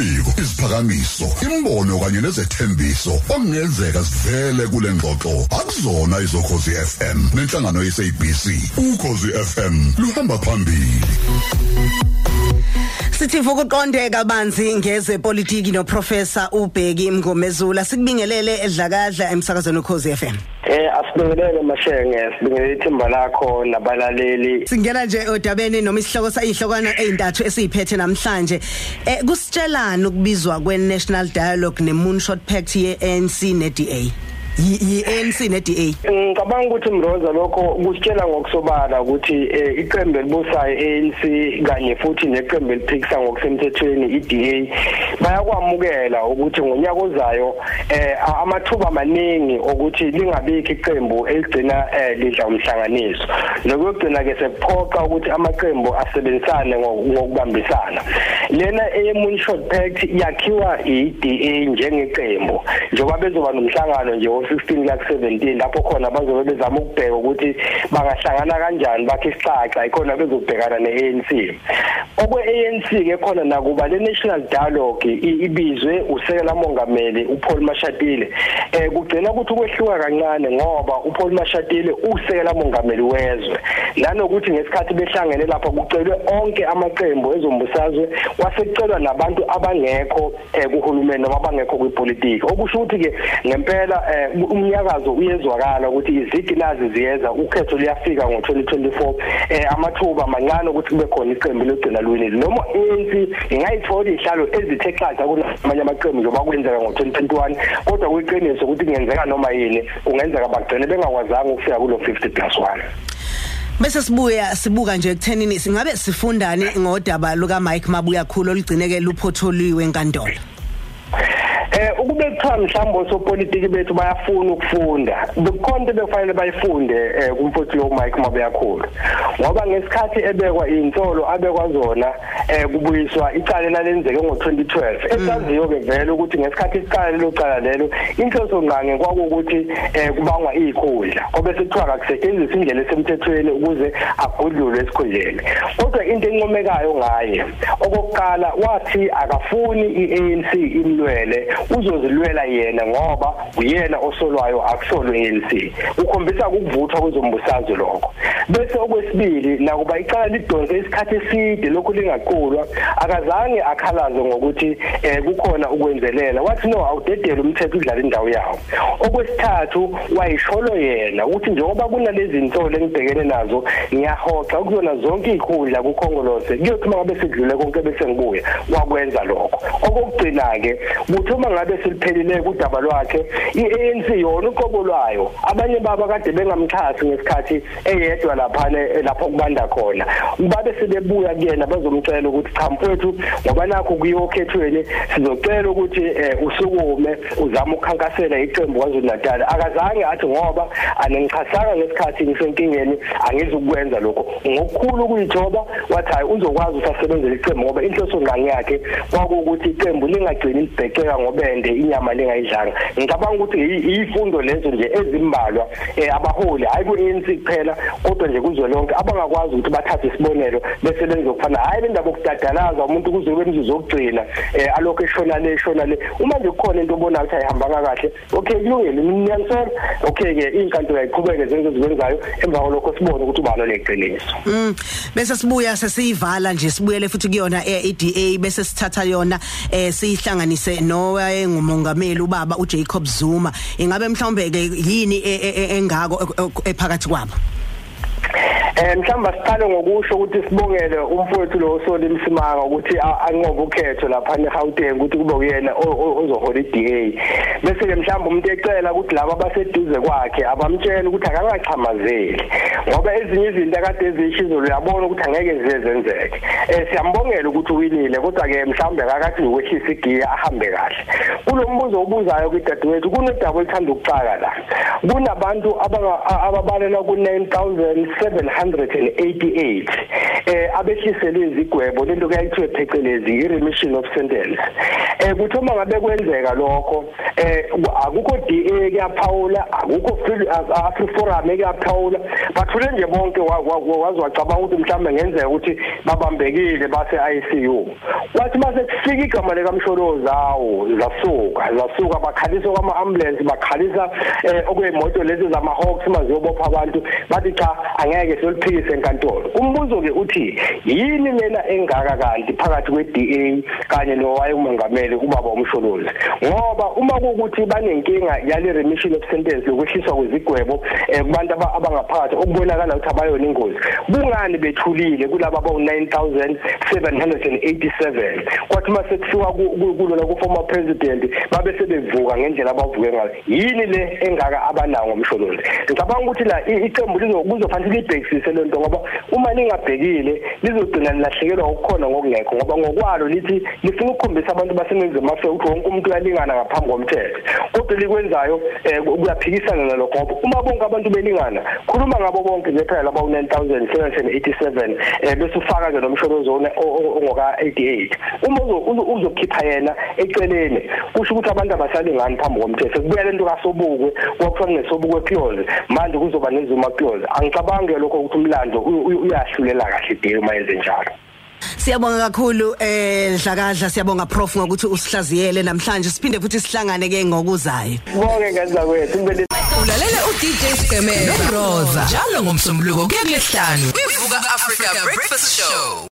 imibiko isiphakamiso imbono kanye nezethembiso okungenzeka sivele kule ngxoxo. Akuzona izokhozi FM nenhlangano yesabc ukhozi FM luhamba phambili. Sithi vukuqondeka banzi ngeze politiki no professor uBheki Mngomezula sikubingelele edlakadla emsakazweni ukhozi FM Eh asibingelele mashenge sibingelele ithimba lakho nabalaleli. Singena nje odabeni noma isihloko sayihlokwana ezintathu esiyiphethe namhlanje. Eh kusitshelana ukubizwa kwe National Dialogue ne Moonshot Pact ye ANC ne DA yi ANC ne DA ngicabanga ukuthi mroza lokho kusitshela ngokusobala ukuthi eh, iqembu elibusayo ANC kanye futhi neqembu eliphikisa ngokusemthethweni iDA bayakwamukela ukuthi ngonyaka ozayo eh, amathuba amaningi ukuthi lingabiki iqembu eligcina eh, lidla umhlanganiso. Lokugcina ke sekuphoqa ukuthi amaqembu asebenzisane ngokubambisana. Lena eMoonshot Pact yakhiwa iDA njengeqembu njengoba bezoba nomhlangano nje ngo-16 la 17 lapho khona bazobe bezama ukubheka ukuthi bangahlangana kanjani bakhe isicaca ikhona bezobhekana ne-ANC okwe-ANC ke khona nakuba le national dialogue ibizwe usekela mongameli uPaul Mashatile eh kugcina ukuthi ukwehluka kancane ngoba uPaul Mashatile usekela mongameli wezwe. Nanokuthi ngesikhathi behlangene lapha kucelwe onke amaqembu ezombusazwe wasekucelwa nabantu abangekho eh, kuhulumeni noma abangekho kwipolitiki okusho ukuthi ke ngempela eh, umnyakazo uyezwakala ukuthi izigi nazi ziyeza ukhetho liyafika ngo2024 eh amathuba mancane ukuthi kube khona iqembu logcina lwini noma ANC ingayithola ihlalo ezithe xaxa kunamanye amaqembu njengoba kwenzeka ngo2021 kodwa kuyiqiniso ukuthi kungenzeka noma yini kungenzeka bagcine bengakwazanga ukufika kulo 50 plus 1 Bese sibuya sibuka nje ekuthenini singabe sifundane ngodaba luka Mike Mabuya khulu oligcineke luphotholiwe enkantolo? Eh ukube kuthiwa mhlawumbe sopolitiki bethu bayafuna ukufunda. Bekukhonto bekufanele bayifunde eh kumfowethu lo Mike Mabeyakhulu. Ngoba ngesikhathi ebekwa insolo abekwa zona eh kubuyiswa icala lalenzeke ngo2012 esaziyo ke vele ukuthi ngesikhathi icala lelo cala lelo inhloso nqange kwakukuthi eh kubangwa ikhundla ngoba sekuthiwa akusetshenziswa indlela esemthethweni ukuze agudlulwe esikhundleni. Kodwa into encomekayo ngaye okokuqala wathi akafuni iANC imlwele uzozilwela yena ngoba uyena osolwayo akusolwe ANC ukhombisa ukuvuthwa kwezombusazwe lokho. Bese okwesibili nakuba icala lidonse isikhathi eside lokhu lingaqulwa. Akazange akhalaze ngokuthi eh kukhona ukwenzelela. Wathi no awudedela umthetho udlala indawo yawo. Okwesithathu wayisholo yena. Ukuthi njengoba kunalezi insolo engibhekene nazo ngiyahoxa ukuzona zonke ikhundla kukhongolose. Kuyothi ngabe sedlule konke bese ngibuya wakwenza lokho. Okugcina ke kuthi uma ngabe seliphelile kudaba lwakhe. iANC yona uqobo lwayo. Abanye baba kade bengamxhasi ngesikhathi eyedwa lapha lapho kubanda khona. Babe sebebuya kuyena bazomcela ukuthi cha mfowethu ngoba nakho kuyokhethweni sizocela ukuthi usukume uzama ukukhankasela iqembu kwaZulu Natal akazange athi ngoba anengichasanga ngesikhathi ngisenkingeni angizukwenza lokho ngokukhulu ukuyithoba wathi hayi uzokwazi usasebenzela iqembu ngoba inhloso ngqangi yakhe kwakukuthi iqembu lingagcini libhekeka ngobende inyama lingayidlanga. Ngicabanga ukuthi izifundo lezo nje ezimbalwa abaholi hayi ku-ANC kuphela kodwa nje kuzo lonke abangakwazi ukuthi bathathe isibonelo bese benze ukufana hayi bendaba okudadalaza umuntu kuze kube mzuzu okugcina alokho eshona le eshona le. Uma nje kukhona into obonayo ukuthi ayihambanga kahle okay kulungile ngiyanisela. Okay ke inkantolo ayiqhubeke zenze ezikwenzayo emva kwalokho sibone ukuthi ubalo leqiniso mm bese sibuya sesiyivala nje sibuyele futhi kuyona eDA bese sithatha yona eh sihlanganise nowaye ngumongameli ubaba uJacob Zuma. Ingabe mhlawumbe ke yini engako ephakathi kwabo? Eh mhlamba siqale ngokusho ukuthi sibongele umfowethu lo Soli Msimanga ukuthi anqobe ukhetho lapha eGauteng ukuthi kube uyena ozohola iDA bese ke mhlamba umuntu ecela ukuthi laba abaseduze kwakhe abamtshela ukuthi akangachamazeli ngoba ezinye izinto akade ezishizolo uyabona ukuthi angeke ziyenzeke eh siyambongela ukuthi uwinile kodwa ke mhlawumbe akakathi ukwehlisa igiya ahambe kahle. Kulombuzo obuzayo kudadewethu kunedaba elithanda ukucaka la. Kunabantu ababalela ku 9700 788 eh abehliselwe izigwebo lento kuyayithiwe phecelezi i-remission of sentence. Eh kuthi uma ngabe kwenzeka lokho eh akukho DA kuyaphawula akukho Afri Forum kuyaphawula. Bathule nje bonke wazwacabanga ukuthi mhlawumbe ngenzeka ukuthi babambekile base ICU kwathi mase kufika igama lika Msholozawo zasuka zasuka. Bakhalisa kwama ambulance bakhalisa eh okwemoto lezi zama Hawks maziyobopha abantu. Bathi cha angeke seliphikise enkantolo. Umbuzo ke uthi yini lena engaka kanti phakathi kwe DA kanye nowayemongameli ubaba umsholozi ngoba uma kukuthi banenkinga yale remission of sentence lokwehliswa kwezigwebo eh, kubantu abangaphakathi okubonakala ukuthi abayona ingozi bungani bethulile kulabo abawu 9787 kwathi mase kufika kulona ku former president babe sebevuka ngendlela abavuke ngayo yini le engaka abanawo ngomsholozi ngicabanga ukuthi la iqembu lizofanele libhekisise lento ngoba uma lingabhekile lizogcina lilahlekelwa ukukhona ngokungekho ngoba ngokwalo lithi lifuna ukukhombisa abantu baseningizimu Afrika ukuthi wonke umuntu uyalingana ngaphambi komthetho. Kodwa likwenzayo eh, kuyaphikisana nalokho ngoba uma bonke abantu belingana khuluma ngabo bonke nje phela laba 9787 eh bese ufaka ke nomshorozo ongoka 88 uma uzokhipha yena eceleni kusho ukuthi abantu abasalingani phambi komthetho. Kubuya lento kasobukwe kwakuthiwa kunesobukwe pure manje kuzoba nezuma pure angicabange lokho ukuthi umlando uyahlulela kahle. De uma yenze njalo Siyabonga kakhulu eh Dlakadla siyabonga prof ngokuthi usihlaziyele namhlanje siphinde futhi sihlangane ke ngokuzayo. Bonke ngenza kwethu ngibele Ulalela u DJ Skemer no Rosa njalo ngomsombuluko kuya kulesihlanu. Ivuka Africa Breakfast Show.